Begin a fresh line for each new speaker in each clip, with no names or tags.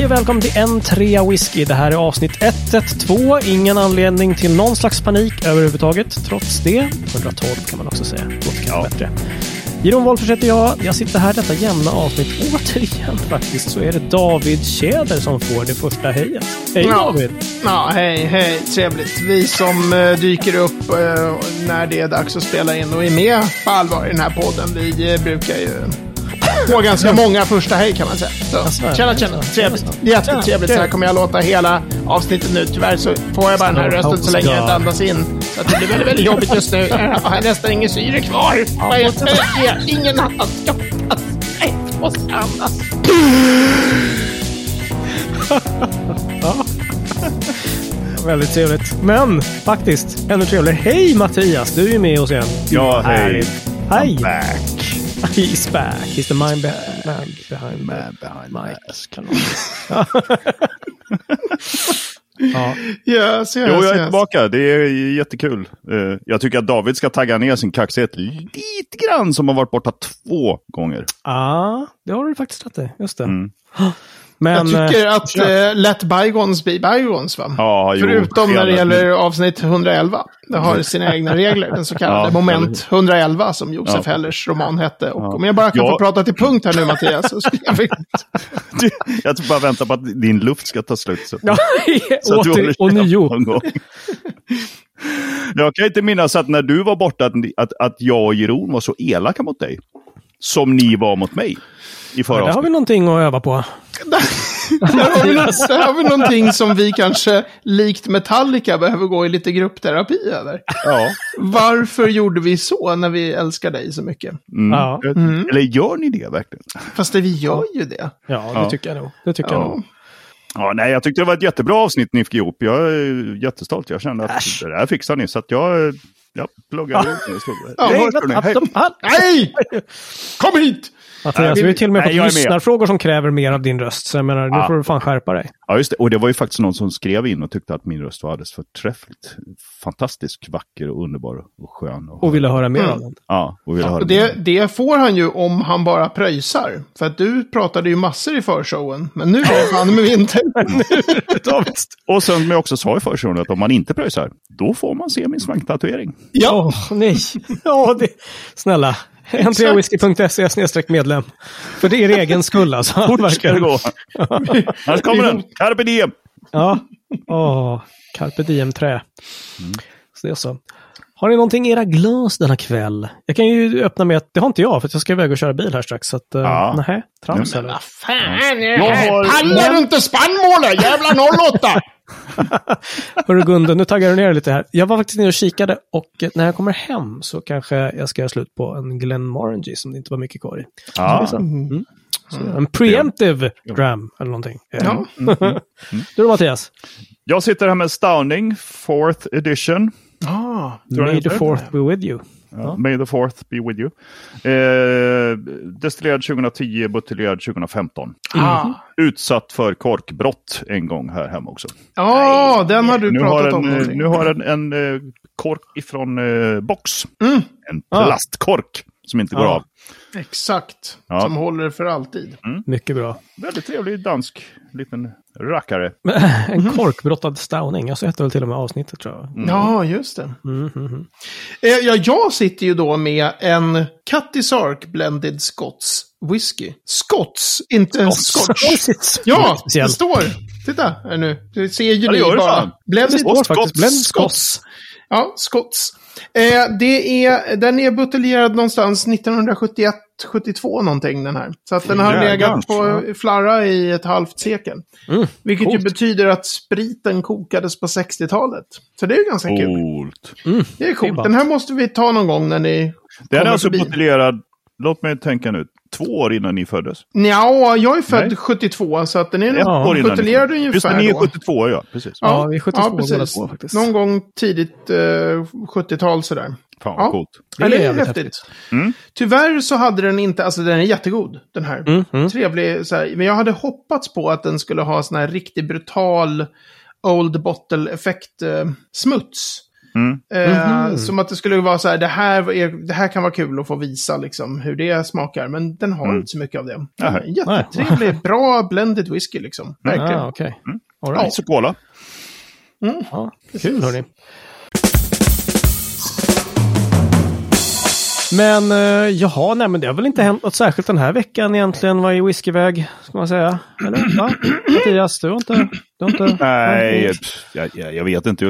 Hej och välkommen till en trea whisky. Det här är avsnitt 112. Ingen anledning till någon slags panik överhuvudtaget. Trots det, 112 kan man också säga. Låter kanske
Ja.
bättre. Jeroen Wolffers heter jag. Jag sitter här detta jämna avsnitt. Återigen faktiskt så är det David Tjäder som får det första hejet. Hej
Ja.
David!
Ja, hej, hej. Trevligt. Vi som eh, dyker upp eh, när det är dags att spela in och är med på allvar i den här podden, vi eh, brukar ju få ganska många första hej kan man säga. Så,
Jaså,
tjena, tjena. Trevligt. Jättetrevligt. Så här kommer jag låta hela avsnittet nu. Tyvärr så får jag bara den här rösten så länge jag inte andas in. Så att det blir väldigt, väldigt jobbigt just nu. Jag har nästan ingen syre kvar. Vad är det? Ingen annan ska andas. Nej, jag måste andas.
Väldigt trevligt. Men faktiskt, ännu trevligare. Hej Mattias! Du är med oss igen.
Ja, hej.
Hej! He's back. He's the mind be- man behind
Man behind mask.
Ja.
Yes, yes,
Jo, jag är
yes.
tillbaka. Det är jättekul. Eh, Jag tycker att David ska tagga ner sin kaxighet lite grann som har varit borta två gånger.
Ja, det har du faktiskt rätt i. Just det.
Mm.
Men,
Jag tycker
eh,
att eh, let bygons be bygons va?
Ja, jo,
Förutom när det gäller avsnitt 111. Det har sina egna regler. Den så kallade
Ja,
moment 111 som Josef
Ja.
Hellers roman hette. Och
Ja.
om jag bara kan
Ja.
få prata till punkt här nu Mattias. Så skulle jag.
Du, Jag tror bara vänta på att din luft ska ta slut. Så,
ja,
så att du
åter, och nio.
Jag kan inte minnas att när du var borta att, att, att jag och Jeroen var så elaka mot dig. Som ni var mot mig. I förra
Där har vi någonting att öva på.
Där har, vi, där har vi någonting som vi kanske, likt Metallica, behöver gå i lite gruppterapi över.
Ja.
Varför gjorde vi så när vi älskar dig så mycket?
Mm.
Ja.
Eller gör ni det verkligen?
Fast det, vi gör ju det.
Ja, det
Ja.
tycker jag nog. Det tycker jag
Ja.
nog.
Ja, nej, jag tyckte det var ett jättebra avsnitt ni fick ihop. Jag är jättestolt. Jag kände att
Äsch.
det där fixar ni. Så att jag, jag. Jag stod där.
Ja,
Nej!
Kom hit!
Mattias, vi har till och med
nej,
fått lyssnarfrågor som kräver mer av din röst. Så jag menar, nu
Ja.
får du fan skärpa dig.
Ja, just det. Och det var ju faktiskt någon som skrev in och tyckte att min röst var alldeles förträffligt. Fantastiskt vacker och underbar och skön. Och,
Och ville höra mer
Mm.
av den.
Ja, och ville höra
Och det, det får han ju om han bara pröjsar. För att du pratade ju massor i förshowen. Men nu är fan med inte.
Ja, visst.
Och sen som jag också sa i förshowen att om man inte pröjsar, då får man se min svanktatuering.
Ja,
Åh, nej. Ja, det... Snälla. Entreawhisky.se snedstreck medlem. För det är er egen skull alltså.
Fort ska det gå. Här kommer den. Carpe diem.
Ja. Åh, carpe diem trä.
Mm.
Så det är så. Har ni någonting i era glas denna kväll? Jag kan ju öppna med att det har inte jag, för att jag ska iväg och köra bil här strax. Så att, uh,
Ja.
nej, trams eller?
vad fan.
Jag har-
Pallar du inte spannmålet? Jävla 08!
Hörru Gunde, nu taggar du ner lite här. Jag var faktiskt nere och kikade och när jag kommer hem så kanske jag ska göra slut på en Glenmorangie som det inte var mycket kvar i.
Ja.
Så, mm. så, en preemptive dram eller någonting.
Ja.
Du då Mattias?
Jag sitter här med Stowning, fourth edition.
Ah,
Tror
May the fourth be with you.
Ja. May the fourth be with you. Eh, destillerad 2010, buteljerad 2015.
ah.
Utsatt för korkbrott en gång här hemma också.
Ja, den har du
Nu har
pratat
den,
om
eh,
någonting.
nu har den en eh, kork ifrån eh, box.
Mm.
En
Ah.
plastkork som inte går
Ah.
av.
Exakt.
Ja.
Som håller för alltid.
Mycket bra.
Väldigt trevlig dansk liten rackare.
En korkbrottad stowning. Jag så hette väl till och med avsnittet tror jag.
Ja, just det.
Mm, mm, mm.
Eh, Ja, jag sitter ju då med en Cutty Sark Blended Scots Whisky. Scots, inte Scotch. Ja, det står. Titta här nu. Det ser ju
Ja, det
ni bara. Blended.
Scots.
Ja, Scots. Eh, det är, den är buteljerad någonstans 1971, 72 någonting den här. Så att den har
Jävlar.
legat på flarra i ett halvt sekel.
Mm,
Vilket
coolt.
ju betyder att spriten kokades på 60-talet. Så det är ganska kul.
Coolt.
Mm.
Det är coolt. Den här måste vi ta någon gång när ni
Den är alltså buteljerad, låt mig tänka nu, två år innan ni föddes.
Ja, jag är född
Nej.
72 så att den är buteljerad
föddes.
ungefär
Just det, ni är
då.
72, ja. Precis.
Ja, vi är 72 båda
precis.
två faktiskt.
Någon gång tidigt eh, 70-tal sådär.
Fan
Ja.
vad coolt.
Det är
Ja, det är häftigt.
häftigt.
Mm.
Tyvärr så hade den inte, alltså den är jättegod den här.
Mm, mm.
Trevlig så här, men jag hade hoppats på att den skulle ha sån här riktigt brutal old bottle effekt eh,
Mm.
Eh,
Mhm.
Som att det skulle vara så här, det här, är, det här kan vara kul att få visa liksom, hur det smakar. Men den har
Mm.
inte så mycket av det.
Nej.
Jättetrevlig, bra blended whisky liksom. Verkligen.
Ah, okej.
Mm.
All right.
Så kola.
Ja, kul hörni. Men eh, jaha, nej men det har väl inte hänt något särskilt den här veckan egentligen vad i whiskyväg, ska man säga. Eller? Va? Mattias, du har inte... Du har inte
Nej, jag, jag, jag vet inte.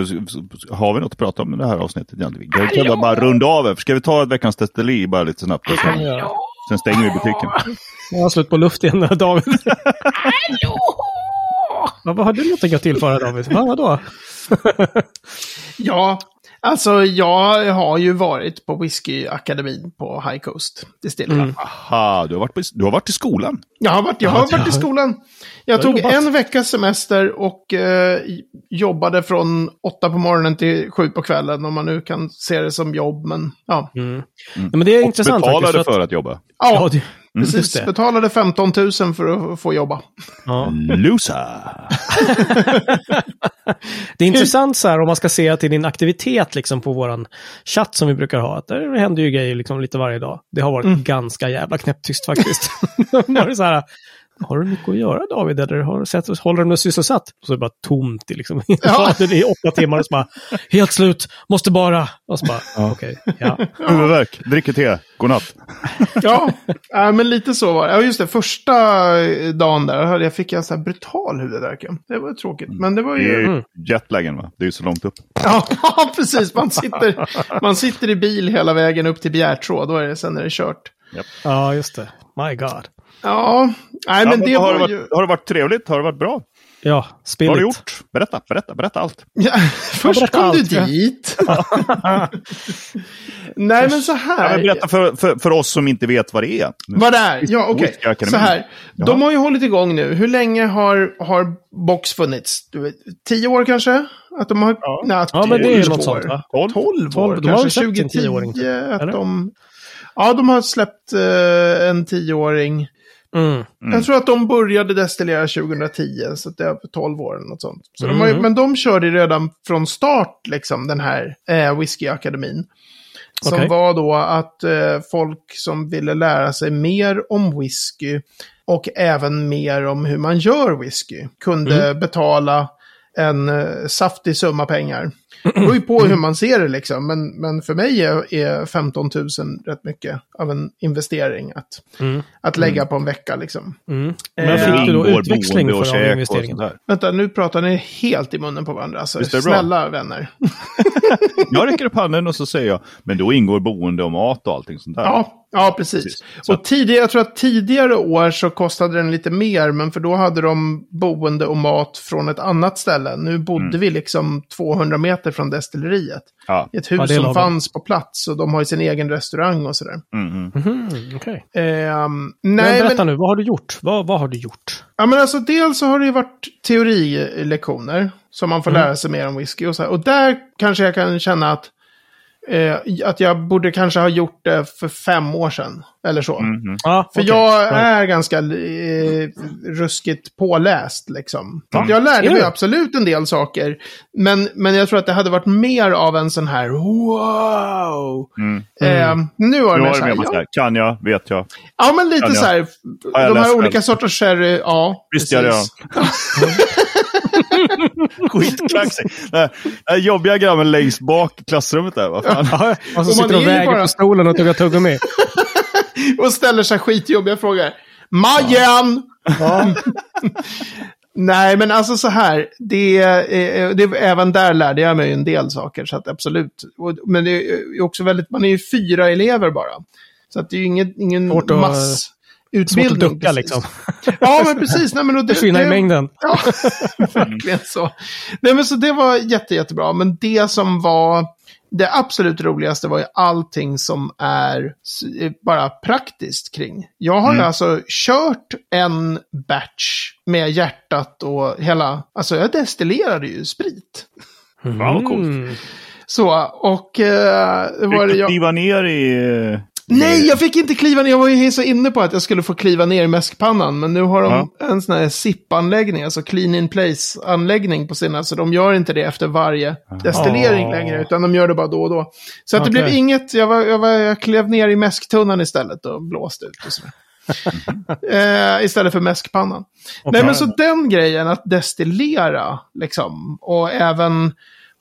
Har vi något att prata om i det här avsnittet? egentligen? Vi kan bara runda av. Ska vi ta ett veckans destilleri bara lite snabbt? Sen, sen stänger vi butiken.
Jag har slut på luft igen David. Ja, vad har du något att tillföra David? Va, vadå?
Ja, alltså jag har ju varit på whiskyakademin på High Coast Distillery.
Mm.
Aha, du har varit, på, du har varit i skolan.
Jag har varit, jag har varit i skolan. Jag tog
jobbat.
en veckas semester och eh, jobbade från åtta på morgonen till sju på kvällen. Om man nu kan se det som jobb, men ja.
Mm. Nej, men det är
Och
intressant
betalade
faktiskt.
för
För
att,
att,
jobba.
ja,
Ja,
det,
precis.
det.
Betalade 15 000 för att få jobba.
Ja.
Loser.
Det är intressant så här om man ska se till din aktivitet liksom på våran chatt som vi brukar ha. Att där händer ju grejer liksom lite varje dag. Det har varit
Mm.
ganska jävla knäpptyst faktiskt. Bara så här, har du mycket att göra David? Eller har du sett, håller du dig sysselsatt? Så är det bara tomt i liksom.
Ja.
det är åtta timmar och så bara, helt slut, måste bara. Och så bara,
Ja.
okej, ja.
Huvudvärk, dricker te, godnatt.
Ja, äh, men lite så var det. Ja, just det. Första dagen där jag fick jag en sån här brutal huvudvärk. Det var tråkigt. Men det var ju...
ju jetlagen va? Det är ju så långt upp.
Ja, precis. Man sitter, man sitter i bil hela vägen upp till Bjärtrå. Då är det, sen är det kört.
ja, just det. My God.
Ja, nej men
Ja,
det
har,
var
det varit,
ju...
har det varit trevligt? Har det varit bra?
Ja,
Vad
spill
har du gjort? Berätta, berätta, berätta allt.
Ja, först
berätta
kom du
allt, ja.
dit. nej men så
Ja,
här.
men berätta för, för, för oss som inte vet vad det är.
Vad det är? Ja, okej.
Whiskyakademin.
Så här. De
Ja.
har ju hållit igång nu. Hur länge har, har Box funnits? Du vet, tio år kanske? Att de har...
Ja.
Nej,
Ja, men det är
tolv
något
år.
sånt va?
Tolv?
12
Tolv,
år,
de har väl
kanske
släppt en
2010.
tioåring,
Att de, ja, de har släppt eh, en tioåring.
Mm.
Mm.
Jag tror att de började destillera 2010, så att det är för 12 år eller något sånt. Så de har
Mhm.
men de körde ju redan från start, liksom, den här eh, whiskyakademin. Som
Okej.
var då att eh, folk som ville lära sig mer om whisky och även mer om hur man gör whisky kunde betala en eh, saftig summa pengar. Det beror ju på hur man ser det liksom, men, men för mig är, är 15 000 rätt mycket av en investering att,
Mm.
att lägga på en vecka liksom.
Mm. Men
Eh,
fick du då utväxling för
och
investeringen?
Vänta, nu pratar ni helt i munnen på varandra. Alltså,
det bra?
snälla vänner.
Jag räcker upp handen och så säger jag, men då ingår boende och mat och allting sånt där.
Ja, ja precis.
Precis.
Och tidigare, jag tror att tidigare år så kostade den lite mer, men för då hade de boende och mat från ett annat ställe. Nu bodde
Mm.
vi liksom 200 meter från destilleriet.
Ja.
I ett
Ja,
hus
är
som fanns på plats och de har ju sin egen restaurang och sådär.
Mm, mm.
Okej.
Ehm,
Men
nej,
berätta
men,
nu, vad har du gjort? Vad, vad har du gjort?
ja, men alltså dels så har det ju varit teorilektioner som man får
Mm.
lära sig mer om whisky och så här. Och där kanske jag kan känna att, eh, att jag borde kanske ha gjort det för fem år sedan. Eller så.
Mm, mm.
Ja,
För
okej.
jag är ganska eh, ruskigt påläst liksom.
Ja.
jag lärde
Är
mig absolut en del saker. Men, men jag tror att det hade varit mer av en sån här wow.
Mm.
Eh, nu var det mer
har
så här, ja,
kan jag, vet jag.
ja men lite så här. De här olika
själv?
sorters sherry, ja.
Visst gör jag. Skitkaxig. Jobbiga grabben längst bak i klassrummet där. Vad fan?
Ja, och så
Och
sitter och väger
bara-
på stolen och tuggar tuggummi.
Och ställer sig skitjobbiga frågor. Majen!
Ja.
Nej, men alltså så här. Det, är- det, även där lärde jag mig en del saker, så att absolut. Men det är också väldigt, man är ju fyra elever bara. Så att det är ju ingen, ingen
Svårt
massutbildning.
Svårt att ducka
precis.
liksom.
Ja, men precis. Nej, men och det,
Försvinna i
det-
mängden.
Ja, verkligen så. Nej, men så det var jätte, jättebra. Men det som var det absolut roligaste var ju allting som är eh, bara praktiskt kring. Jag har ju
Mm.
alltså kört en batch med hjärtat och hela, alltså jag destillerade ju sprit.
Fan, vad coolt.
Mm.
Så, och eh, det var det jag...
kliva ner i...
Nej, jag fick inte kliva ner. Jag var ju så inne på att jag skulle få kliva ner i mäskpannan. Men nu har de en sån här SIP-anläggning, alltså clean in place-anläggning på sina. Så de gör inte det efter varje destillering
Ah.
längre, utan de gör det bara då och då. Så att det blev inget, jag, var, jag, var, jag klev ner i mäsktunnan istället och blåste ut. Och sådär. eh, istället för mäskpannan. Nej, men så den grejen att destillera, liksom, och även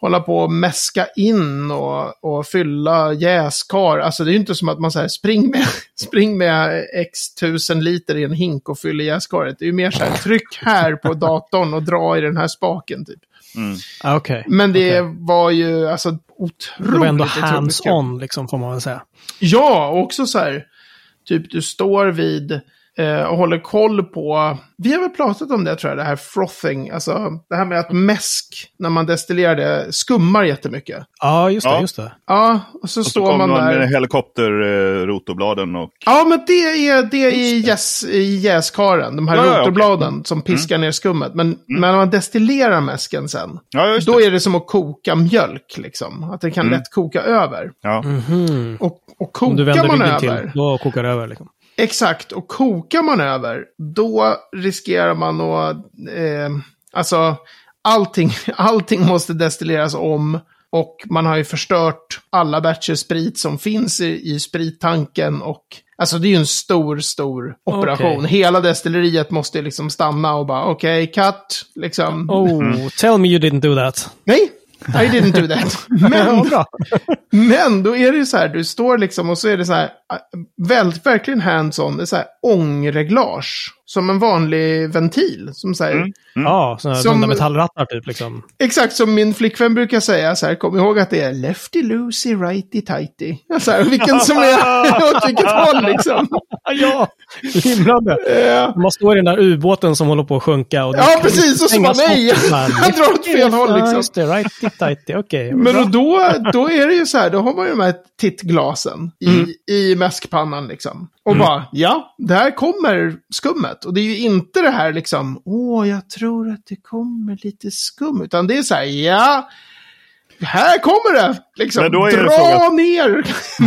hålla på och mäska in och, och fylla jäskar. Alltså det är ju inte som att man säger spring med, spring med x tusen liter i en hink och fyller jäskaret. Det är ju mer så här, tryck här på datorn och dra i den här spaken typ.
Ah, Okej.
Men det
Okej.
var ju alltså otroligt,
Det var ändå hands-on, liksom, får man väl säga.
Ja, och också så här, typ du står vid och håller koll på, vi har väl pratat om det tror jag, det här frothing, alltså det här med att mäsk, när man destillerar det, skummar jättemycket.
Ja, just det.
Ja.
Just det.
Ja, och så
Och så
står
kommer
man
man
där.
med helikopter-rotobladen och...
Ja, men det är, det är i, jäs, i jäskaren, de här
Ja, ja, okej.
rotorbladen som piskar ner skummet. Men, men när man destillerar mäsken sen,
Ja,
då
det.
är det som att koka mjölk, liksom. Att det kan
Mm.
lätt koka över.
Ja.
Mhm.
Och, och
du
kokar
vänder
man över,
till, då kokar det över. Liksom.
Exakt, och kokar man över, då riskerar man att... Eh, alltså, allting, allting måste destilleras om. Och man har ju förstört alla batcher sprit som finns i, i sprittanken. Och, alltså det är ju en stor, stor operation.
Okej.
Hela destilleriet måste liksom stanna och bara okej, cut. Liksom.
Oh, tell me you didn't do that.
Nej, I didn't do that. Men, men då är det ju så här, du står liksom och så är det så här, äh, väldigt, verkligen hands-on, det är så här ångreglage. Som en vanlig ventil. Som så här,
Mm.
Ja, sådana
Som-
runda metallrattar typ. Liksom.
Exakt som min flickvän brukar säga, så här, kom ihåg att det är lefty loosey, righty tighty. Så här, vilken som är åt vilket håll liksom.
ja, himlande.
Eh,
Man står i den där ubåten som håller på att sjunka. Och
Ja, precis, och så bara, nej, jag drar åt fel håll, liksom.
Ja, just det. Righty tighty, okej.
Men
Bra.
och då, då är det ju så här, då har man ju de här tittglasen i, i mäskpannan liksom. Och bara, ja, där kommer skummet. Och det är ju inte det här liksom, åh, jag tror att det kommer lite skum. Utan det är så här, ja, här kommer det! Liksom,
Men då är
dra
så att-
ner,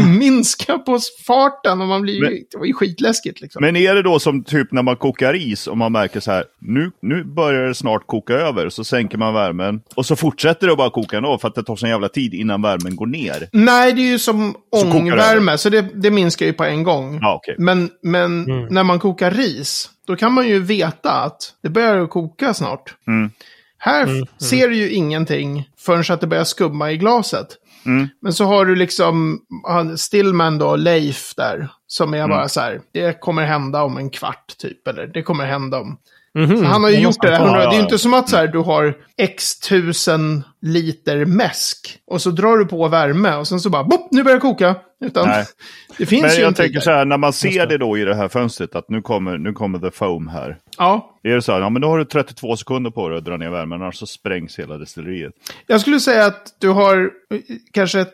minska på farten. Och man blir ju,
Men-
det var ju skitläskigt liksom.
Men är det då som typ när man kokar is och man märker så här, nu, nu börjar det snart koka över, så sänker man värmen och så fortsätter det att bara koka ändå för att det tar sån jävla tid innan värmen går ner.
Nej, det är ju som
Så
ångvärme, så det, det minskar ju på en gång.
Ja, okej.
Men, men när man kokar ris, då kan man ju veta att det börjar att koka snart.
Mm.
Här ser du ju ingenting förrän att det börjar skumma i glaset.
Mm.
Men så har du liksom Stillman då, Leif där, som
Mm.
är bara så här, det kommer hända om en kvart typ, eller det kommer hända om
Mhm.
så han har ju
Det
gjort det Det är ju inte som att så här, du har x tusen liter mäsk och så drar du på värme och sen så bara, bopp, nu börjar det koka. Utan
Nej.
det finns
Men
ju
jag tänker
där.
så här, när man ser det då i det här fönstret, att nu kommer, nu kommer the foam här.
Ja,
Är det så här, ja men då har du 32 sekunder på dig att dra ner värmen, annars så sprängs hela destilleriet.
jag skulle säga att du har eh, kanske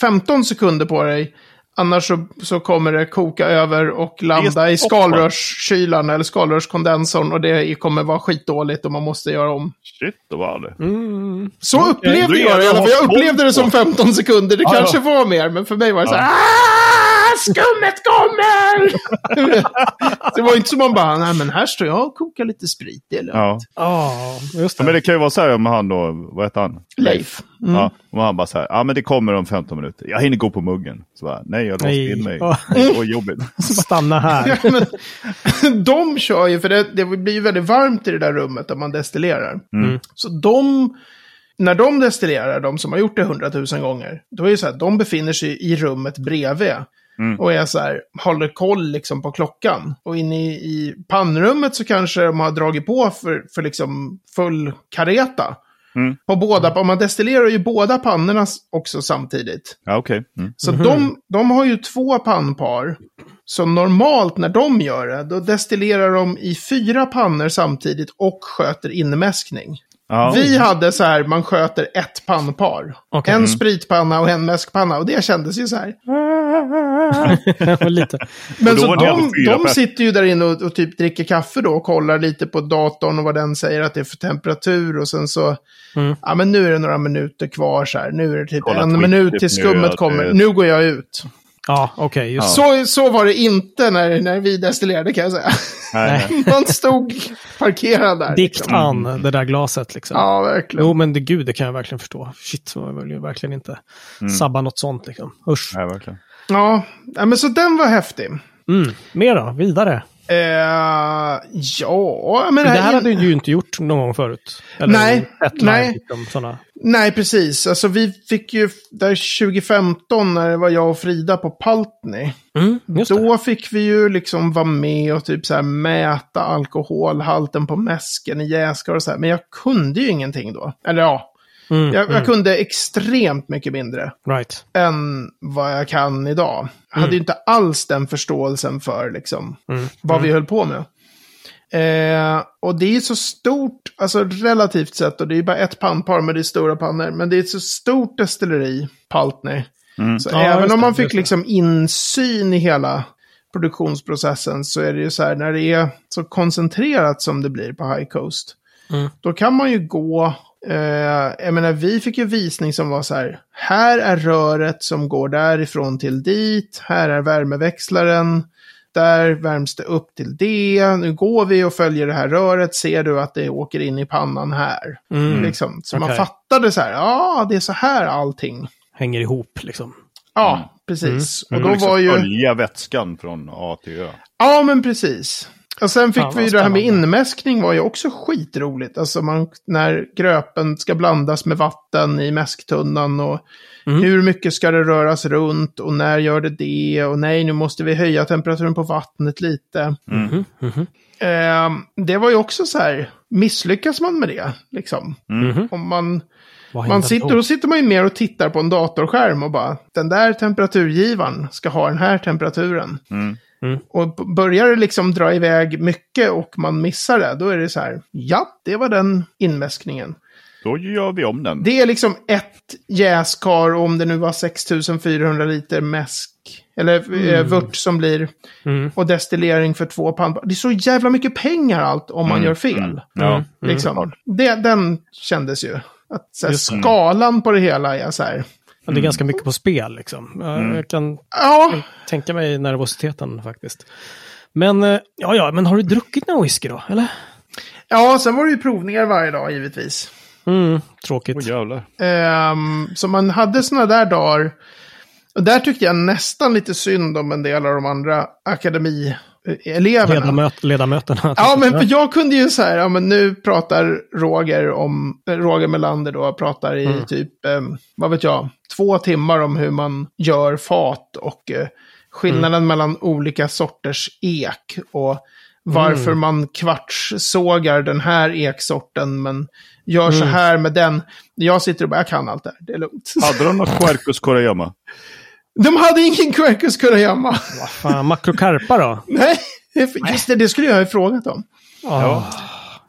15 sekunder på dig. Annars så, så kommer det koka över och landa i skalrörskylan eller skalrörskondensorn och det kommer vara skitdåligt och man måste göra om.
Shit, då var det.
Mm.
Så
Då
upplevde jag det i alla fall. Jag upplevde det som
på.
15 sekunder. Det
Ja,
kanske
ja.
var mer, men för mig var det så här. "Ah, Skummet kommer! det var inte som man bara, nej men här står jag och kokar lite sprit. Det är lugnt.
Ja.
Ja, just det.
ja. Men det kan ju vara så här med han då, vad heter han?
Leif. Mm.
Ja, och han bara så här, ja men det kommer om 15 minuter. Jag hinner gå på muggen. Så bara, nej jag låste
Nej.
in mig. Det var jobbigt.
Stanna här.
Ja, men, de kör ju, för det, det blir ju väldigt varmt i det där rummet där man destillerar.
Mm.
Så de, när de destillerar, de som har gjort det hundratusen gånger, då är det så här, de befinner sig i rummet bredvid.
Mm.
Och är så här, håller koll liksom på klockan. Och inne i, i pannrummet så kanske de har dragit på för, för liksom full kareta.
Mm.
På båda, om man destillerar ju båda pannorna också samtidigt.
Ja, okej. Mm.
Så de, de har ju två pannpar. Så normalt när de gör det, då destillerar de i fyra pannor samtidigt och sköter inmäskning.
Ja.
Vi hade så här, man sköter ett pannpar.
Okej.
En spritpanna och en mäskpanna. Och det kändes ju så här.
Lite.
Men så de, de sitter ju där inne och, och typ dricker kaffe då och kollar lite på datorn och vad den säger att det är för temperatur. Och sen så,
Mm.
ja men nu är det några minuter kvar så här. Nu är det typ
Kolla
en minut
nu
till skummet
att
kommer.
det-
Nu går jag ut.
Ja, okej. just
Så, så var det inte när, när vi destillerade kan jag säga.
Nej.
Man stod parkerad där.
Dikt
liksom.
an, det där glaset liksom.
Ja, verkligen.
Jo, men det, gud, det kan jag verkligen förstå. Shit, man vill ju verkligen inte sabba något sånt liksom. Usch.
Nej, verkligen.
Ja, ja, men så den var häftig.
Mm. Mer då? Vidare?
Eh, ja, men
Det här
in-
hade du ju inte gjort någon gång förut. Eller
Nej, nej.
Liksom, såna.
Nej, precis. Alltså vi fick ju, där 2015 när det var jag och Frida på Paltney.
Mm, just det.
Då fick vi ju liksom vara med och typ så här mäta alkoholhalten på mäsken i jäskar och så här. Men jag kunde ju ingenting då. Eller ja,
Mm,
jag,
mm,
jag kunde extremt mycket mindre
Right.
än vad jag kan idag. Jag hade ju inte alls den förståelsen för liksom
Mm.
vad vi höll på med. Eh, och det är så stort, alltså relativt sett, och det är bara ett pannpar med det är stora pannor, men det är ett så stort destilleri, Paltney. Så
Ja,
även om man fick liksom insyn i hela produktionsprocessen så är det ju så här, när det är så koncentrerat som det blir på High Coast,
Mm.
då kan man ju gå, eh, jag menar vi fick ju visning som var så här, här är röret som går därifrån till dit, här är värmeväxlaren, där värms det upp till det, nu går vi och följer det här röret, ser du att det åker in i pannan här.
Mm.
Liksom. Så man
Okej.
fattade så här, ja det är så här allting.
Hänger ihop liksom.
Ja, precis.
Och
Och då
liksom
var ju...
följa vätskan från A till Ö.
Ja, men precis. Och sen fick
Fan,
vi det här med inmäskning var ju också skitroligt. Alltså man, när gröpen ska blandas med vatten i mäsktunnan och
Mm.
hur mycket ska det röras runt och när gör det det och nej, nu måste vi höja temperaturen på vattnet lite.
Mhm, mhm,
Eh, det var ju också så här, misslyckas man med det, liksom?
mhm.
Om man, man sitter,
då?
då sitter man ju mer och tittar på en datorskärm och bara, den där temperaturgivaren ska ha den här temperaturen.
Mm.
Och b- börjar det liksom dra iväg mycket och man missar det, då är det så här, ja, det var den inmäskningen.
Då gör vi om den.
Det är liksom ett jäskar, om det nu var 6400 liter mäsk, eller eh, vört som blir,
Mm.
och destillering för två pannor. Det är så jävla mycket pengar allt om man gör fel.
Ja.
Liksom. Det, den kändes ju. Att här, skalan på det hela är så här.
Ja, Det är ganska mycket på spel liksom. Jag- Jag kan
Ja,
tänka mig nervositeten faktiskt. Men, eh, ja, ja, men har du druckit någon whisky då? Eller?
ja, sen var det ju provningar varje dag givetvis.
Mm, tråkigt.
Jävlar.
Ehm, så man hade sådana där dagar. Och där tyckte jag nästan lite synd om en del av de andra akademieleverna.
Ledamöt, ledamöterna.
Ja, men för jag kunde ju så här, ja men nu pratar Roger om, eh, Roger Melander då, pratar i typ, eh, vad vet jag, två timmar om hur man gör fat och eh, skillnaden mellan olika sorters ek och varför man kvartssågar den här eksorten men gör så här med den. Jag sitter och bara, jag kan allt det här, det är lugnt.
Hade de något Quercus Korayama?
De hade ingen Quercus Kurayama.
Vad fan, makrokarpa då?
Nej, just det, det skulle jag ha frågat om.
Ja.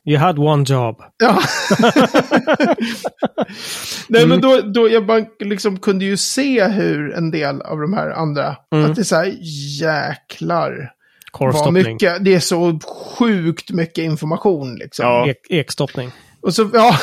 You had one job.
Ja. Nej, men då, då jag bara liksom kunde ju se hur en del av de här andra, att det är så här jäklar. Vad mycket, det är så sjukt mycket information liksom.
Ja.
Ek, ekstoppning.
Och så, ja.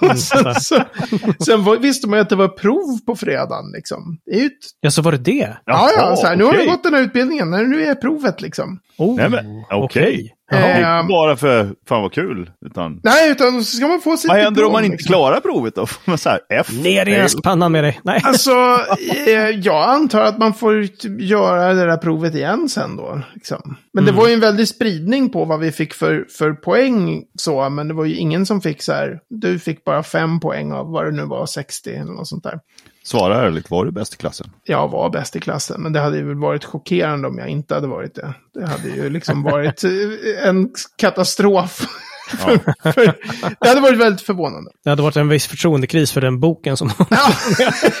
Och sen,
sådär.
så, sen var, visste man ju att det var prov på fredagen liksom. Ett,
Ja, så var det det?
ja, ja, så här, nu har du gått den här utbildningen, nu är provet liksom.
Oh,
okej.
Jaha.
Inte bara för fan vad kul. Utan...
nej, utan så ska man få sitt
Vad händer om man inte
liksom.
klarar provet då? Får man så här, F?
Ner i askpannan med dig. Nej.
Alltså, eh, jag antar att man får typ göra det där provet igen sen då. Liksom. Men det var ju en väldig spridning på vad vi fick för, för poäng så, men det var ju ingen som fick så här, du fick bara fem poäng av vad det nu var, 60 eller något sånt där.
Svara ärligt, var du bäst i klassen?
Jag var bäst i klassen, men det hade ju väl varit chockerande om jag inte hade varit det. Det hade ju liksom varit eh, en katastrof. för, för, det hade varit väldigt förvånande.
Det hade varit en viss förtroendekris för den boken som...
Ja,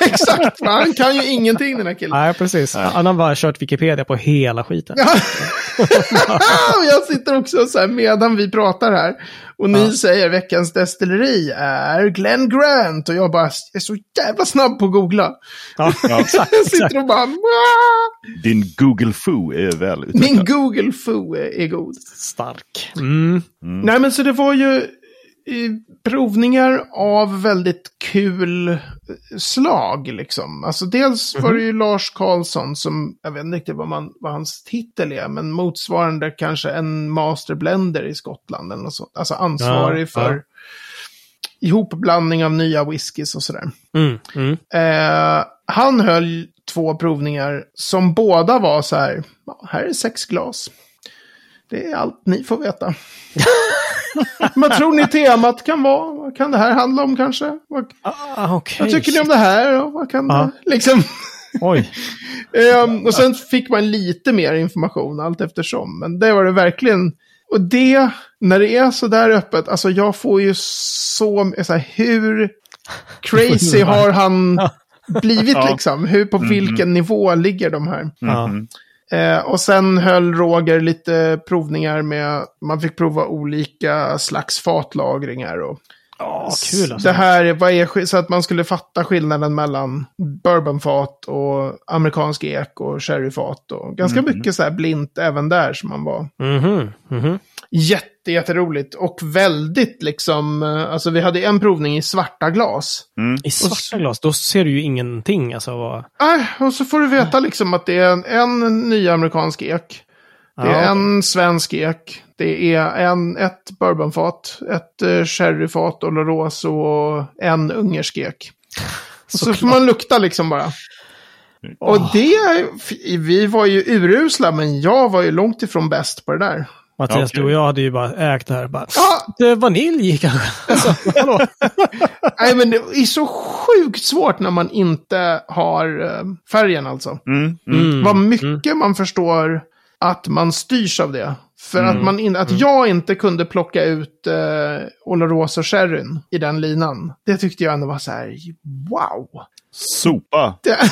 exakt. Han kan ju ingenting den här killen.
Nej, precis. Han har bara kört Wikipedia på hela skiten.
Jag sitter också så här medan vi pratar här. Och ni säger veckans destilleri är Glenn Grant. Och jag bara är så jävla snabb på att googla.
Ja, exakt.
Jag
exakt.
sitter och bara... "Wah!"
Din Google Foo är väl utvecklad.
Min Google Foo är är god.
Stark. Mm.
Nej men så det var ju... provningar av väldigt kul eh, slag liksom. Alltså dels var det ju Lars Karlsson som, jag vet inte riktigt vad, man, vad hans titel är, men motsvarande kanske en masterblender i Skottland. Eller något sånt. Alltså ansvarig
Ja,
för
ja.
ihopblandning av nya whiskys och sådär.
Mm, mm.
Eh, han höll två provningar som båda var så här, "Ja, här är sex glas. Det är allt ni får veta. Vad tror ni temat kan vara? Vad kan det här handla om kanske? Vad,
Ah, okej.
vad tycker ni om det här? Och vad kan
Ja.
det, liksom.
Oj.
Ehm, och sen fick man lite mer information allt eftersom. Men det var det verkligen. Och det, när det är så där öppet, alltså jag får ju så, så här, hur crazy har han blivit
Ja.
liksom? Hur, på vilken nivå ligger de här?
Ja.
Eh, och sen höll Roger lite provningar med, man fick prova olika slags fatlagringar. Och
Ja, kul alltså.
det här, vad är, så att man skulle fatta skillnaden mellan bourbonfat och amerikansk ek och sherryfat. Och ganska mycket så här blint även där som man var.
Mhm, mhm.
Jätte, jätteroligt. Och väldigt liksom, eh, alltså vi hade en provning i svarta glas.
I svarta glas, då ser du ju ingenting. Alltså, vad...
Äh, och så får du veta liksom att det är en, en ny amerikansk ek. Det är
Ja.
en svensk ek. Det är en, ett bourbonfat, ett uh, sherryfat, Oloroso och en ungersk ek. Och så får man lukta liksom bara. Och det, vi var ju urusla, men jag var ju långt ifrån bäst på det där.
Mattias,
Okej.
du och jag hade ju bara ägt det här. Bara,
Ja,
det är vanilj kanske. Alltså,
nej men det är så sjukt svårt när man inte har eh, färgen alltså.
Mm, mm.
Mm.
Vad mycket man förstår att man styrs av det. För att, man in, att jag inte kunde plocka ut eh, Oloroso Sherryn i den linan. Det tyckte jag ändå var så här, wow.
Sopa!
Det,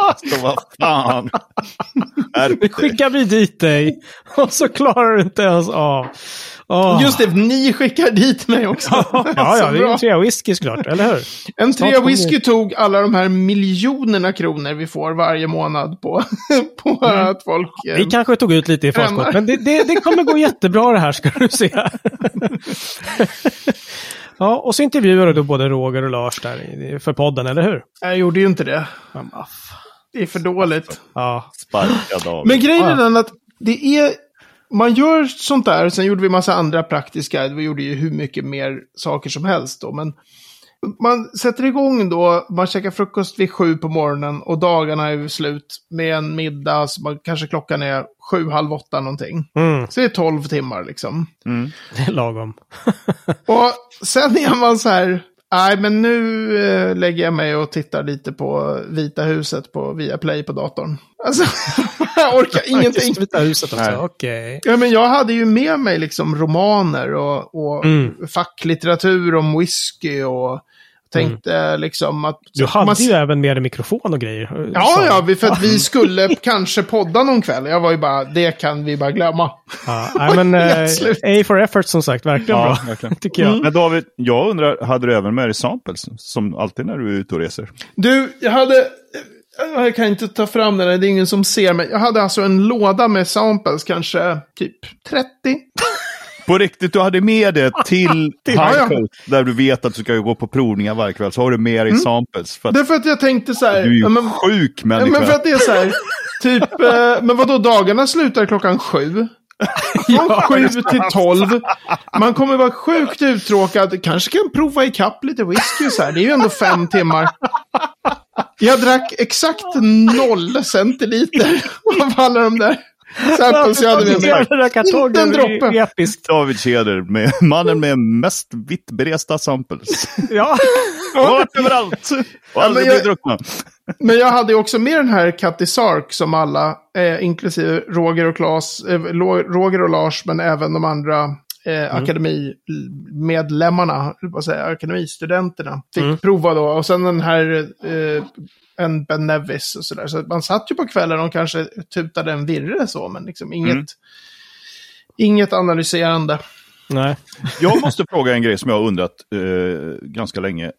Alltså vad fan!
Nu skickar vi dit dig. Och så klarar du inte ens av. Åh.
just det, ni skickar dit mig också.
Ja, ja, det är
bra.
ju tre whisky såklart, eller hur?
En trea whisky tog alla de här miljonerna kronor vi får varje månad på, på att folk... eh,
Vi kanske tog ut lite i förskott, men det, det, det kommer gå jättebra det här ska du se. ja, och så intervjuade du både Roger och Lars där för podden, eller hur?
Jag gjorde ju inte det. Det är för dåligt.
Ja,
Sparkad av.
Men grejen är den att det är... Man gör sånt där, sen gjorde vi massa andra praktiska, vi gjorde ju hur mycket mer saker som helst då, men man sätter igång då, man käkar frukost vid sju på morgonen och dagarna är slut med en middag, så man, kanske klockan är sju, halv åtta någonting.
mm,
Så det är tolv timmar liksom.
Mm.
det är lagom.
Och sen är man så här, nej men nu eh, lägger jag mig och tittar lite på Vita huset på Viaplay på datorn. Alltså, jag orkar ingenting.
Just Vita huset också, okej.
Ja, men jag hade ju med mig liksom romaner och, och
Mm.
facklitteratur om whisky och tänkte liksom att...
Du hade
man-
ju även med dig mikrofon och grejer.
Ja,
Så-
ja, vi- för att vi skulle kanske podda någon kväll. Jag var ju bara, det kan vi bara glömma.
ja nej, men eh. A for effort som sagt, verkligen
Ja,
bra.
verkligen.
Tycker jag.
Men David, jag undrar, hade du även med dig samples? Som alltid när du är ute och reser.
Du, jag hade... Jag kan inte ta fram den, det är ingen som ser, men jag hade alltså en låda med samples, kanske typ 30.
På riktigt, du hade med det till
Ja, ja.
Highcoat, där du vet att du ska gå på provningar varje kväll, så har du med dig samples. För att
Därför att jag tänkte så här...
du är ju
ja, men,
sjuk
ja,
människa.
men för att det är så här, typ, eh, men vadå, dagarna slutar klockan sju. Från sju till tolv. Man kommer vara sjukt uttråkad. Kanske kan prova ikapp lite whisky så här. Det är ju ändå fem timmar. Jag drack exakt noll centiliter av alla de där samples jag hade med mig. En droppe.
episkt.
David Tjäder, med mannen med mest vittberesta samples.
Ja.
Varit överallt! Och aldrig
jag-
blivit druckna.
Men jag hade ju också med den här Cutty Sark som alla, eh, inklusive Roger och Claes, eh, Roger och Lars, men även de andra eh, akademimedlemmarna, att säga, akademistudenterna, fick prova då. Och sen den här, eh, en Ben Nevis och sådär. Så man satt ju på kvällen och kanske tutade en virre så, men liksom inget, inget analyserande.
Nej.
Jag måste fråga en grej som jag har undrat eh, ganska länge.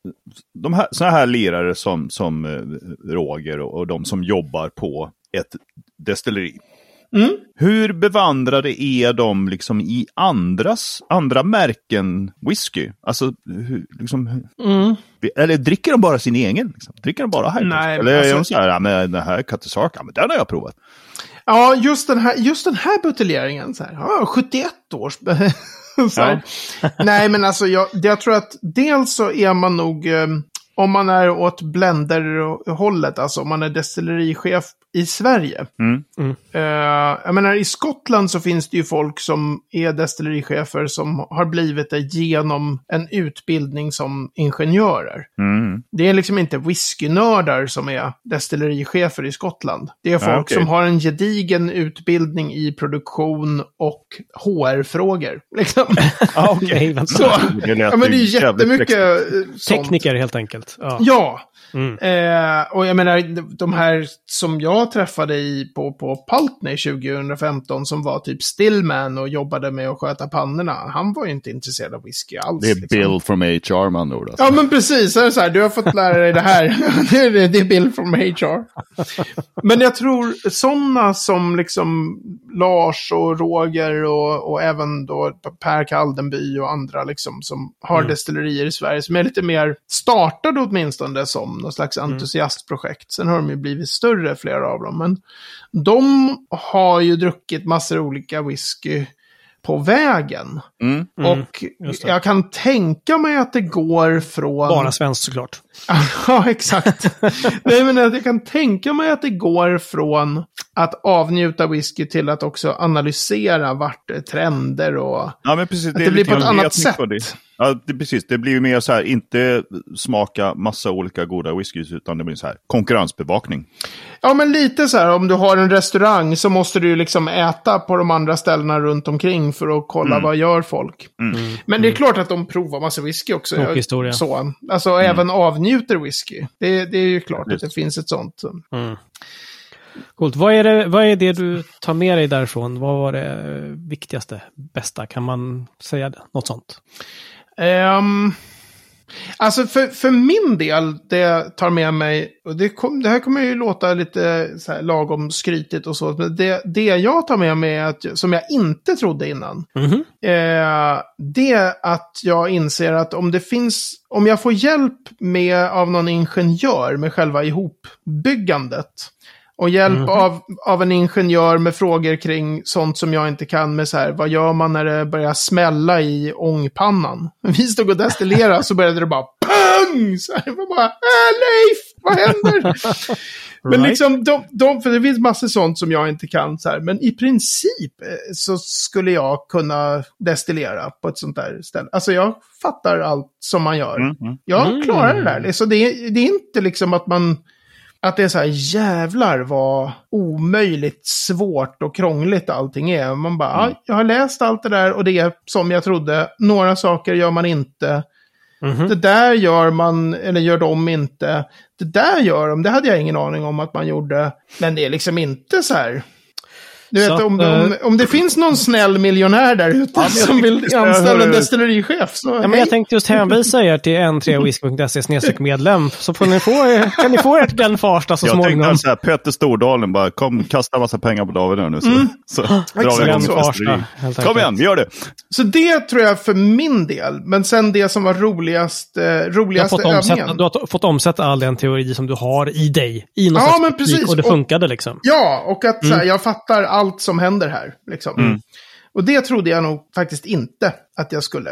De här, såna här lirare som, som eh, Roger och, och de som jobbar på ett destilleri.
Mm.
Hur bevandrade är de liksom i andras, andra märken whisky? Alltså, hur, liksom,
Mm.
eller dricker de bara sin egen? Liksom? Dricker de bara här?
Nej,
eller är
alltså-
de så här, ja, men den här Katasaka, men den har jag provat.
Ja, just den här, just den här buteljeringen. Så här, ja, 71 års. här. Nej, men alltså jag, jag tror att dels så är man nog, eh, om man är åt blender-hållet, alltså om man är destillerichef i Sverige.
Mm.
Eh, jag menar, i Skottland så finns det ju folk som är destillerichefer som har blivit det genom en utbildning som ingenjörer.
Mm.
Det är liksom inte whiskynördar som är destillerichefer i Skottland. Det är folk
Ja, okej.
som har en gedigen utbildning i produktion och HR-frågor. Liksom.
Ah, vänta.
Så, ja, men det är jättemycket eh, sånt.
Tekniker helt enkelt. Ja.
Ja.
Mm.
Eh, och jag menar, de här som jag träffade i, på, på Pultney 2015 som var typ stillman och jobbade med att sköta pannorna. Han var ju inte intresserad av whisky alls.
Det är
liksom.
Bill from HR man ord. Alltså.
Ja, men precis. Så är det så här, du har fått lära dig det här. det är- det är Bill from HR. Men jag tror sådana som liksom Lars och Roger och, och även då Per Kaldenby och andra liksom som har destillerier i Sverige som är lite mer startade åtminstone som någon slags entusiastprojekt. Sen har de ju blivit större, flera av dem. Men de har ju druckit massor olika whisky på vägen.
Mm.
Och
det.
jag kan tänka mig att det går från...
Bara svenskt såklart.
ja, exakt. Nej, men att jag kan tänka mig att det går från att avnjuta whisky till att också analysera vart det är trender och...
Ja, men precis.
Att det blir på ett annat sätt.
Det. Ja, det, precis. Det blir ju mer så här, inte smaka massa olika goda whiskys, utan det blir så här konkurrensbevakning.
Ja, men lite så här, om du har en restaurang så måste du ju liksom äta på de andra ställena runt omkring för att kolla vad gör folk. Men det är klart att de provar massa whisky också.
Och
Jag-
historia.
Så. Alltså även avnjuter whisky. Det, det är ju klart att det finns ett sånt.
Coolt. Vad är, det, vad är det du tar med dig därifrån? Vad var det viktigaste, bästa? Kan man säga det? något sånt?
Ehm, alltså för, för min del, det jag tar med mig, och det, kom, det här kommer ju låta lite så här lagom skrytigt och så, men det, det jag tar med mig, att, som jag inte trodde innan,
Mhm.
eh, det är att jag inser att om det finns, om jag får hjälp med, av någon ingenjör med själva ihopbyggandet, och hjälp av, av en ingenjör med frågor kring sånt som jag inte kan med så här, vad gör man när det börjar smälla i ångpannan? Vi stod och destillerade så började det bara pang! Så här, det var bara, äh, Leif, vad händer? Men
Right.
liksom, de, de, för det finns massor sånt som jag inte kan så här, men i princip eh, så skulle jag kunna destillera på ett sånt där ställe. Alltså jag fattar allt som man gör.
Mm, mm.
Jag
Mm.
klarar det där. Så det, det är inte liksom att man... Att det är så här, jävlar vad omöjligt svårt och krångligt allting är. Man bara, ja, jag har läst allt det där och det är som jag trodde. Några saker gör man inte.
Mhm.
Det där gör man, eller gör de inte. Det där gör de, det hade jag ingen aning om att man gjorde. Men det är liksom inte så här. Du
Så
vet,
att,
om,
eh,
om, om det finns någon snäll miljonär där ute
jag
som vill anställa en destillerichef, så
Ja, men jag tänkte just hänvisa er till n3whisky.se medlem så får ni få, kan ni få ert Glenn Farsta så
Jag tänkte
småningom.
så här, Petter Stordalen bara, kom kasta massa pengar på David nu. Så, så drar vi igång
så.
Farsta,
Kom igen, vi gör det.
Så det tror jag för min del. Men sen det som var roligast, eh,
Du har,
roligaste
fått omsätta,
övningen.
du har fått omsätta all den teori som du har i dig. I någon
Ja, men precis.
Och det
Och-
funkade liksom.
Ja, och att så här,
Mm.
jag fattar allt som händer här. Liksom. Och det trodde jag nog faktiskt inte att jag skulle.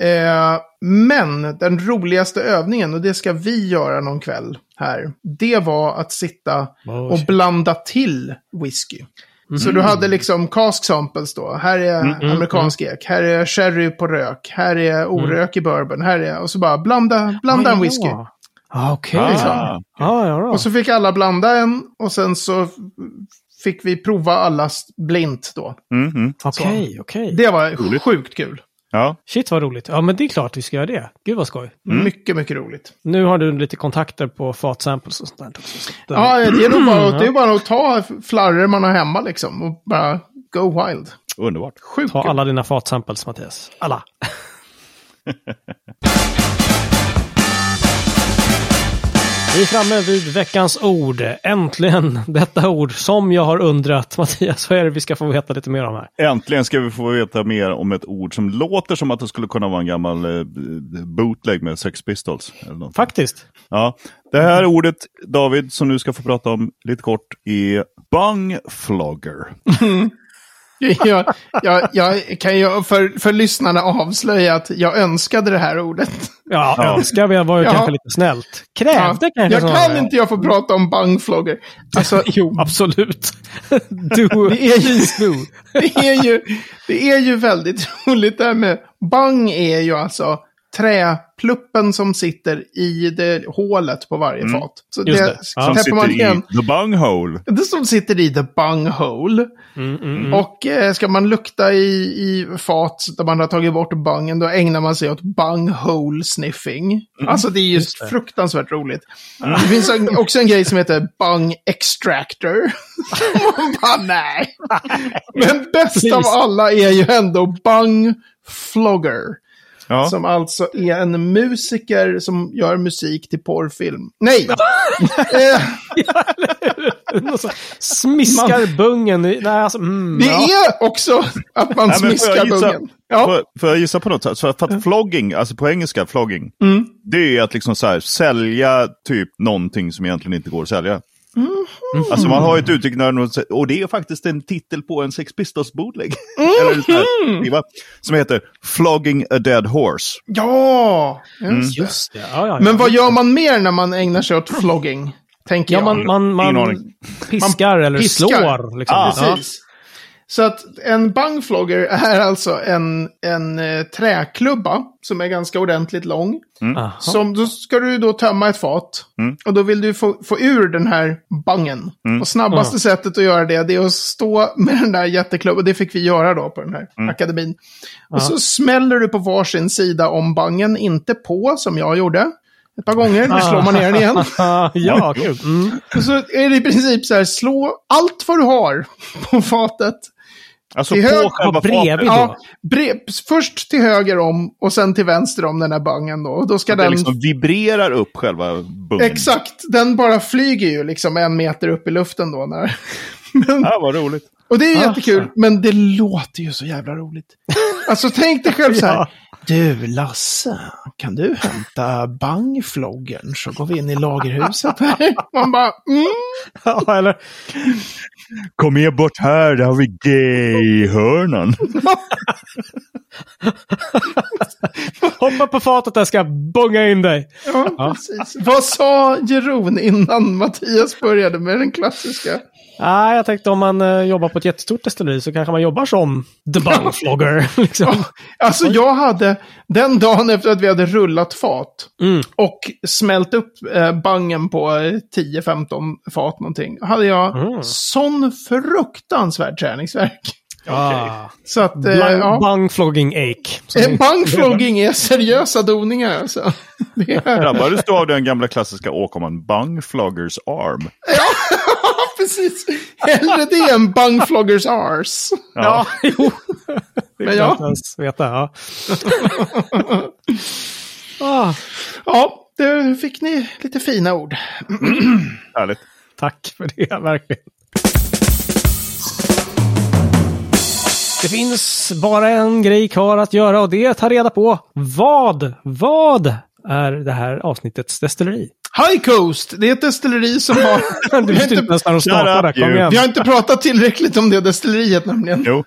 Eh, men den roligaste övningen, och det ska vi göra någon kväll här, det var att sitta och blanda till whisky. Så du hade liksom cask samples då. Här är
mm,
amerikansk ek. Här är sherry på rök. Här är orökig bourbon. Här är... Och så bara blanda, blanda en whisky.
Ja. Ah, Okej.
Ah.
Ja, ja, ja.
Och så fick alla blanda en och sen så fick vi prova allas blint då.
Mm, mm.
Okej, okej.
Det var sjukt kul.
Ja.
Shit vad roligt. Ja, men det är klart vi ska göra det. Gud vad skoj.
Mycket, mycket roligt.
Nu har du lite kontakter på fatsamples och sånt där också. Så att, eh,
Ja, det är nog bara, det är bara att ta flarror man har hemma liksom och bara go wild.
Underbart.
Sjukt
Ta
kul.
alla dina fatsamples, Mattias. Alla. Vi är framme vid veckans ord. Äntligen detta ord som jag har undrat. Mattias, vad är det vi ska få veta lite mer om här?
Äntligen ska vi få veta mer om ett ord som låter som att det skulle kunna vara en gammal eh, bootleg med Sex Pistols.
Faktiskt.
Ja, det här ordet, David, som du ska få prata om lite kort, är bungflogger.
Jag, jag, jag kan ju för, för lyssnarna avslöja att jag önskade det här ordet.
Ja,
Ja.
önskar vi var ju
Ja.
kanske lite snällt. Krävde
Ja,
kanske
jag kan inte jag få prata om bungflogger. Alltså,
Jo, absolut. Du,
Det är ju- det, är ju, det är ju väldigt roligt det här med bung är ju alltså träpluppen som sitter i det hålet på varje fat. Så
Just
det,
det.
Som
täpper man
sitter
igen.
i the bunghole.
Det som sitter i the bunghole.
Mm, mm, mm.
Och eh, ska man lukta i, i fat där man har tagit bort bungen, då ägnar man sig åt bunghole sniffing. Alltså det är just
det.
fruktansvärt roligt. Det finns en, också en grej som heter bung extractor. man bara, nej. Men bäst av alla är ju ändå bung flogger.
Ja.
Som alltså är en musiker som gör musik till porrfilm. Nej!
Smiskar bungen. Nej, alltså, mm,
det
ja.
är också att man
Nej,
smiskar
gissa-
bungen. Ja.
Får, får jag gissa på något? sätt? Så för att flogging, alltså på engelska, flogging,
Mm.
det är att liksom så här, sälja typ någonting som egentligen inte går att sälja.
Mm.
Alltså man har ett uttryck, när någon och det är faktiskt en titel på en Sex Pistols bootleg.
Mm.
Eller här skiva, som heter Flogging a Dead Horse.
Ja,
Mm.
just det.
Ja, ja, ja.
Men vad gör man mer när man ägnar sig åt flogging? Tänker
Ja,
jag.
man, man, man piskar eller
piskar.
slår. Liksom.
Ah,
ja.
Precis. Så att en bungflogger är alltså en, en eh, träklubba som är ganska ordentligt lång.
Aha.
Som, då ska du då tömma ett fat.
Mm.
Och då vill du få, få ur den här bungen. Och snabbaste sättet att göra det, det är att stå med den där jätteklubban. Det fick vi göra då på den här akademin. Och så smäller du på varsin sida om bungen, inte på som jag gjorde. Ett par gånger, då slår man ner den igen.
Ja, kul. Mm.
Och så är det i princip så här, slå allt vad du har på fatet.
Alltså
Till
på
hög-
själva
bredvid?
Ja, bre- först till höger om och sen till vänster om den här bungen då. Och då ska
Det
den...
liksom vibrerar upp själva bungen.
Exakt, den bara flyger ju liksom en meter upp i luften då. När... Men,
Ja, vad roligt.
och det är
Ah,
jättekul,
fan.
men det låter ju så jävla roligt. Alltså tänk dig själv så här.
Ja.
Du Lasse, kan du hämta bangfloggern så går vi in i lagerhuset här. Man bara, mm.
Ja, eller,
Kom med bort här, där har vi gay-hörnan.
hoppa på fatet där ska jag bonga in dig.
Ja, precis. Vad sa Jeroen innan Mattias började med den klassiska?
Nej, jag tänkte om man eh, jobbar på ett jättestort destilleri så kanske man jobbar som the bungflogger. liksom.
Alltså jag hade, den dagen efter att vi hade rullat fat
Mm.
och smält upp eh, bangen på eh, 10-15 fat någonting, hade jag
Mm.
sån fruktansvärd träningsvärk.
Ah.
Så att, eh,
Bung-
ja.
Bungflogging ache.
Eh, Bungflogging är seriösa doningar alltså.
Drabbades du av den gamla klassiska åkomman Bungfloggers arm?
ja, precis. Hellre det än bungfloggers ars.
Ja, jo. Det
Men
är
ja.
veta, ja. ah,
Ja, det fick ni lite fina ord.
Härligt.
tack för det, verkligen. Det finns bara en grej kvar att göra och det är att ta reda på vad, vad är det här avsnittets destilleri?
High Coast, det är ett destilleri som har...
Du
vi, har
inte när de startar där, kom igen.
vi har inte pratat tillräckligt om det destilleriet nämligen.
Jo.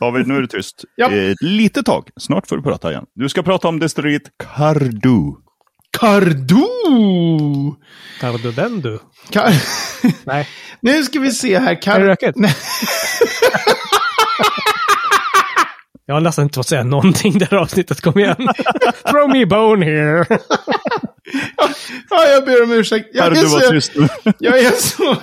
David, nu är det tyst.
Ja.
Ett litet tag. Snart får du prata igen. Du ska prata om destilleriet Cardu.
Cardo!
Tar du den du?
Car...
Nej.
nu ska vi se här.
Är det
Car...
rökigt? Jag har nästan inte fått säga någonting det här avsnittet. Kom igen. Throw me a bone here.
ja, jag ber om ursäkt. Jag
Cardu
är,
var
så, jag är så,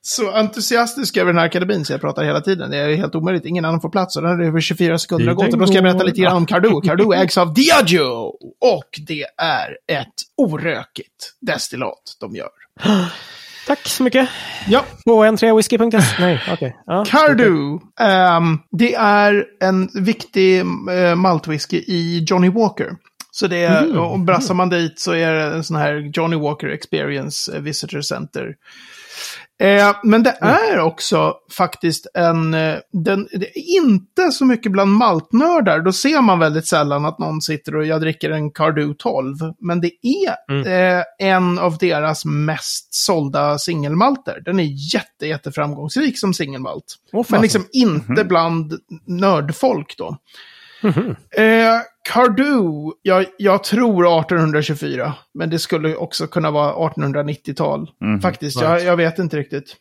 så entusiastisk över den här akademin så jag pratar hela tiden. Det är helt omöjligt. Ingen annan får plats. Och den är över 24 sekunder har gått. Och då ska jag berätta lite grann om Cardo. Cardo ägs av Diageo. Och det är ett orökigt destillat de gör.
Tack så mycket.
Ja,
På n3whisky.se. Nej, okej. Ja.
Cardo. ehm, det är en viktig uh, maltwhisky i Johnny Walker. Så det är, och brassar man dit så är det en sån här Johnny Walker Experience Visitor Center. Eh, men det är också faktiskt en, eh, den, det är inte så mycket bland maltnördar. Då ser man väldigt sällan att någon sitter och jag dricker en Cardu 12. Men det är eh, en av deras mest sålda singelmalter. Den är jätte, jätte framgångsrik som singelmalt.
Fasen.
men liksom inte bland nördfolk då. Eh, Cardu, jag, jag tror 1824, men det skulle också kunna vara 1890-tal. Faktiskt, jag, jag vet inte riktigt.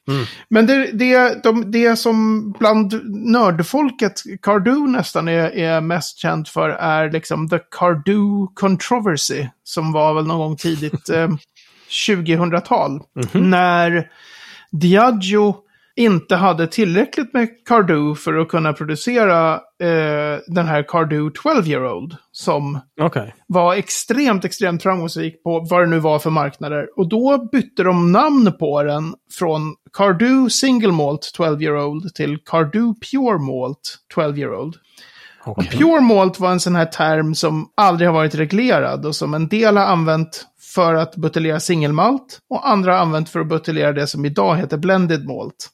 Men det, det, de, det som bland nördfolket Cardu nästan är, är mest känt för är liksom The Cardu Controversy, som var väl någon gång tidigt eh, 2000-tal. När Diageo inte hade tillräckligt med Cardu för att kunna producera eh, den här Cardu 12-year-old som
Okej.
var extremt, extremt framgångsrik på vad det nu var för marknader. Och då bytte de namn på den från Cardu Single Malt 12-year-old till Cardu Pure Malt 12-year-old.
Okej.
Pure Malt var en sån här term som aldrig har varit reglerad och som en del har använt för att buteljera singelmalt och andra har använt för att buteljera det som idag heter blended malt.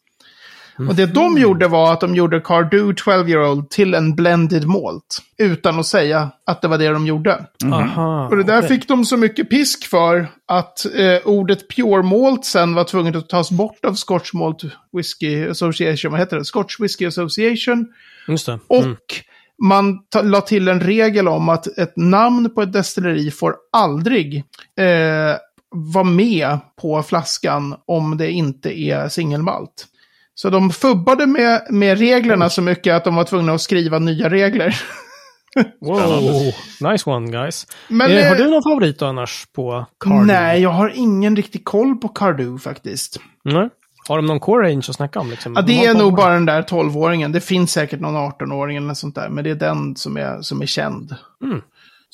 Och det de gjorde var att de gjorde Cardu 12-year-old till en blended malt. Utan att säga att det var det de gjorde.
Aha.
Och det där
okej.
fick de så mycket pisk för att eh, ordet pure malt sen var tvunget att tas bort av Scotch Malt Whisky Association. Vad heter det? Scotch Whisky Association.
Just det.
Och
Mm.
man ta- la till en regel om att ett namn på ett destilleri får aldrig eh, vara med på flaskan om det inte är singelmalt. Så de fubbade med, med reglerna så mycket att de var tvungna att skriva nya regler.
Wow. Nice one guys.
Men,
eh, har
eh,
du någon favorit då annars på Cardu?
Nej, jag har ingen riktig koll på Cardu faktiskt.
Nej. Har de någon core range att snacka om? Liksom?
Ja, det är nog bara den där 12-åringen. Det finns säkert någon 18-åring eller något sånt där. Men det är den som är, som är känd.
Mm.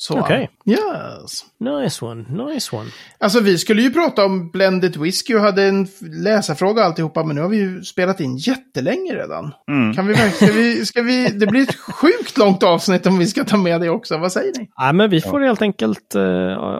Så,
Okej.
Yes.
Nice one, nice one.
Alltså vi skulle ju prata om blended whisky och hade en läsarfråga och alltihopa. Men nu har vi ju spelat in jättelänge redan. Kan vi ska vi, ska vi, det blir ett sjukt långt avsnitt om vi ska ta med det också. Vad säger ni?
Nej, men vi får helt enkelt uh,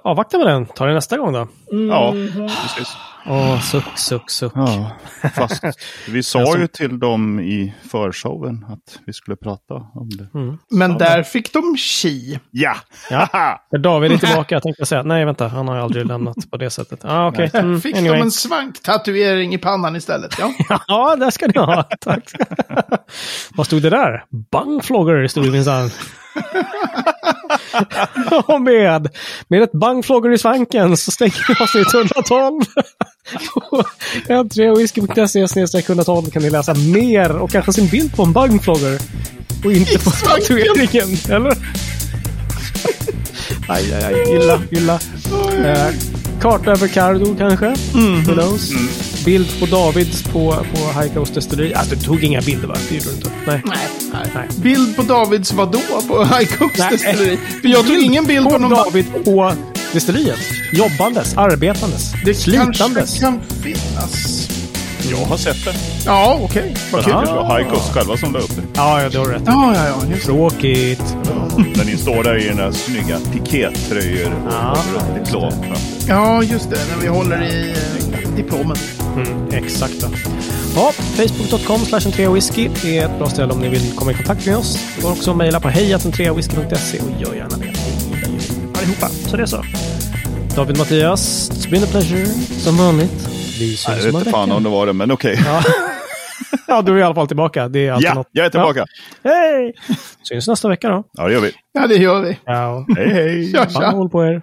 avvakta med den. Ta det nästa gång då.
Ja, precis.
Åh, suck, suck, suck.
Ja, fast vi sa ju till dem i förshowen att vi skulle prata om det.
Men där fick de chi.
Ja!
Ja. David är tillbaka, jag tänkte säga. Nej, vänta, han har ju aldrig lämnat på det sättet. Ah, okej. Mm,
Fick
anyway.
de en svanktatuering i pannan istället. Ja.
Ja, där ska ni ha. Tack. Vad stod det där? Bangflogger stod det minsann. Och med, med ett bangflogger i svanken så stänger vi avsnitt 112. På n3whisky.se snedstreck 112 kan ni läsa mer och kanske sin bild på en bangflogger. Och inte på tatueringen, eller? Aj, aj, aj. Illa, illa. Eh, karta över Cardo kanske? Who knows? Bild på Davids på, på High Coast Destilleri. Alltså, du tog inga bilder va? Det gjorde du inte. Nej.
Nej,
Nej.
Bild på Davids vadå på High Coast? För jag tog ingen bild på
På
någon...
David på destilleriet. Jobbandes, arbetandes,
Det
slitandes.
kanske kan finnas.
Jag har sett det.
Ja, okej. Vad
Fast
kul.
det var Coast själva som la upp det.
Ja, ja, det har rätt.
Ja, ja, ja. Just. det.
Tråkigt.
När ni står där i den där snygga pikétröjor och
Ja,
ja, reklam framför.
Ja, just det. När vi håller i eh, diplomen.
Mm, exakt. då. Ja, Facebook.com slash whisky är ett bra ställe om ni vill komma i kontakt med oss. Det går också att mejla på hejatentreawhisky.se och gör gärna det. Allihopa, så det är så. David Mattias, it's been a pleasure. Som vanligt. Vi syns
Jag
om
vet inte fan om det var det, men okej.
Ja. ja, du är i alla fall tillbaka. Det är alltid
Ja,
något.
jag är tillbaka.
Ja. Hej! Syns nästa vecka då.
Ja, det gör vi.
Ja, det gör vi.
Ja.
Hej, hej!
Tja,
Fan
tja.
håll på er.